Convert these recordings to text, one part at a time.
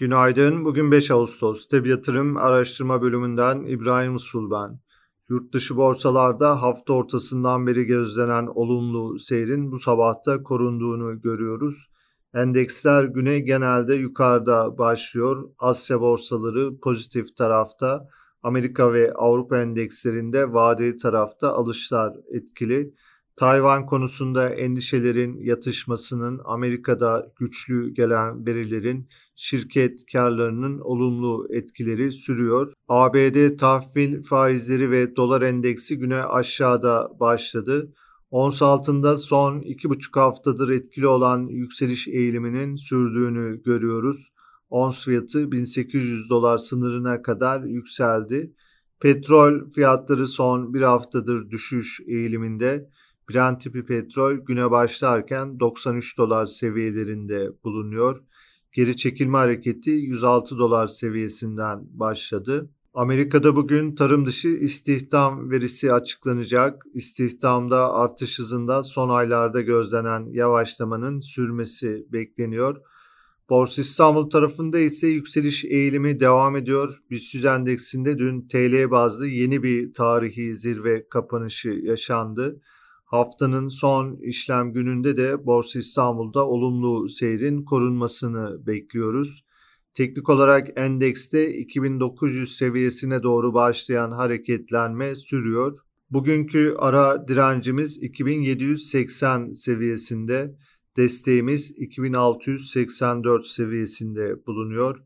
Günaydın. Bugün 5 Ağustos. Teb Yatırım Araştırma Bölümünden İbrahim Usul ben. Yurt dışı borsalarda hafta ortasından beri gözlenen olumlu seyrin bu sabahta korunduğunu görüyoruz. Endeksler güne genelde yukarıda başlıyor. Asya borsaları pozitif tarafta. Amerika ve Avrupa endekslerinde vadeli tarafta alışlar etkili. Tayvan konusunda endişelerin yatışmasının Amerika'da güçlü gelen verilerin şirket karlarının olumlu etkileri sürüyor. ABD tahvil faizleri ve dolar endeksi güne aşağıda başladı. Ons altında son 2,5 haftadır etkili olan yükseliş eğiliminin sürdüğünü görüyoruz. Ons fiyatı 1800 dolar sınırına kadar yükseldi. Petrol fiyatları son bir haftadır düşüş eğiliminde. Brent tipi petrol güne başlarken 93 dolar seviyelerinde bulunuyor. Geri çekilme hareketi 106 dolar seviyesinden başladı. Amerika'da bugün tarım dışı istihdam verisi açıklanacak. İstihdamda artış hızında son aylarda gözlenen yavaşlamanın sürmesi bekleniyor. Borsa İstanbul tarafında ise yükseliş eğilimi devam ediyor. BIST endeksinde dün TL bazlı yeni bir tarihi zirve kapanışı yaşandı. Haftanın son işlem gününde de Borsa İstanbul'da olumlu seyrin korunmasını bekliyoruz. Teknik olarak endekste 2900 seviyesine doğru başlayan hareketlenme sürüyor. Bugünkü ara direncimiz 2780 seviyesinde, desteğimiz 2684 seviyesinde bulunuyor.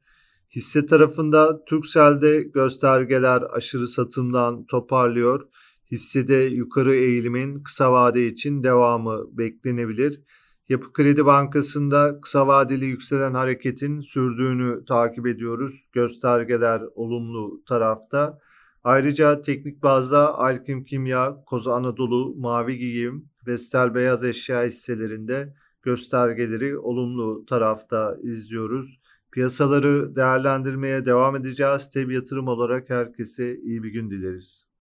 Hisse tarafında Turkcell'de göstergeler aşırı satımdan toparlıyor hissede yukarı eğilimin kısa vade için devamı beklenebilir. Yapı Kredi Bankası'nda kısa vadeli yükselen hareketin sürdüğünü takip ediyoruz. Göstergeler olumlu tarafta. Ayrıca teknik bazda Alkim Kimya, Koza Anadolu, Mavi Giyim, Vestel Beyaz Eşya hisselerinde göstergeleri olumlu tarafta izliyoruz. Piyasaları değerlendirmeye devam edeceğiz. Tabi yatırım olarak herkese iyi bir gün dileriz.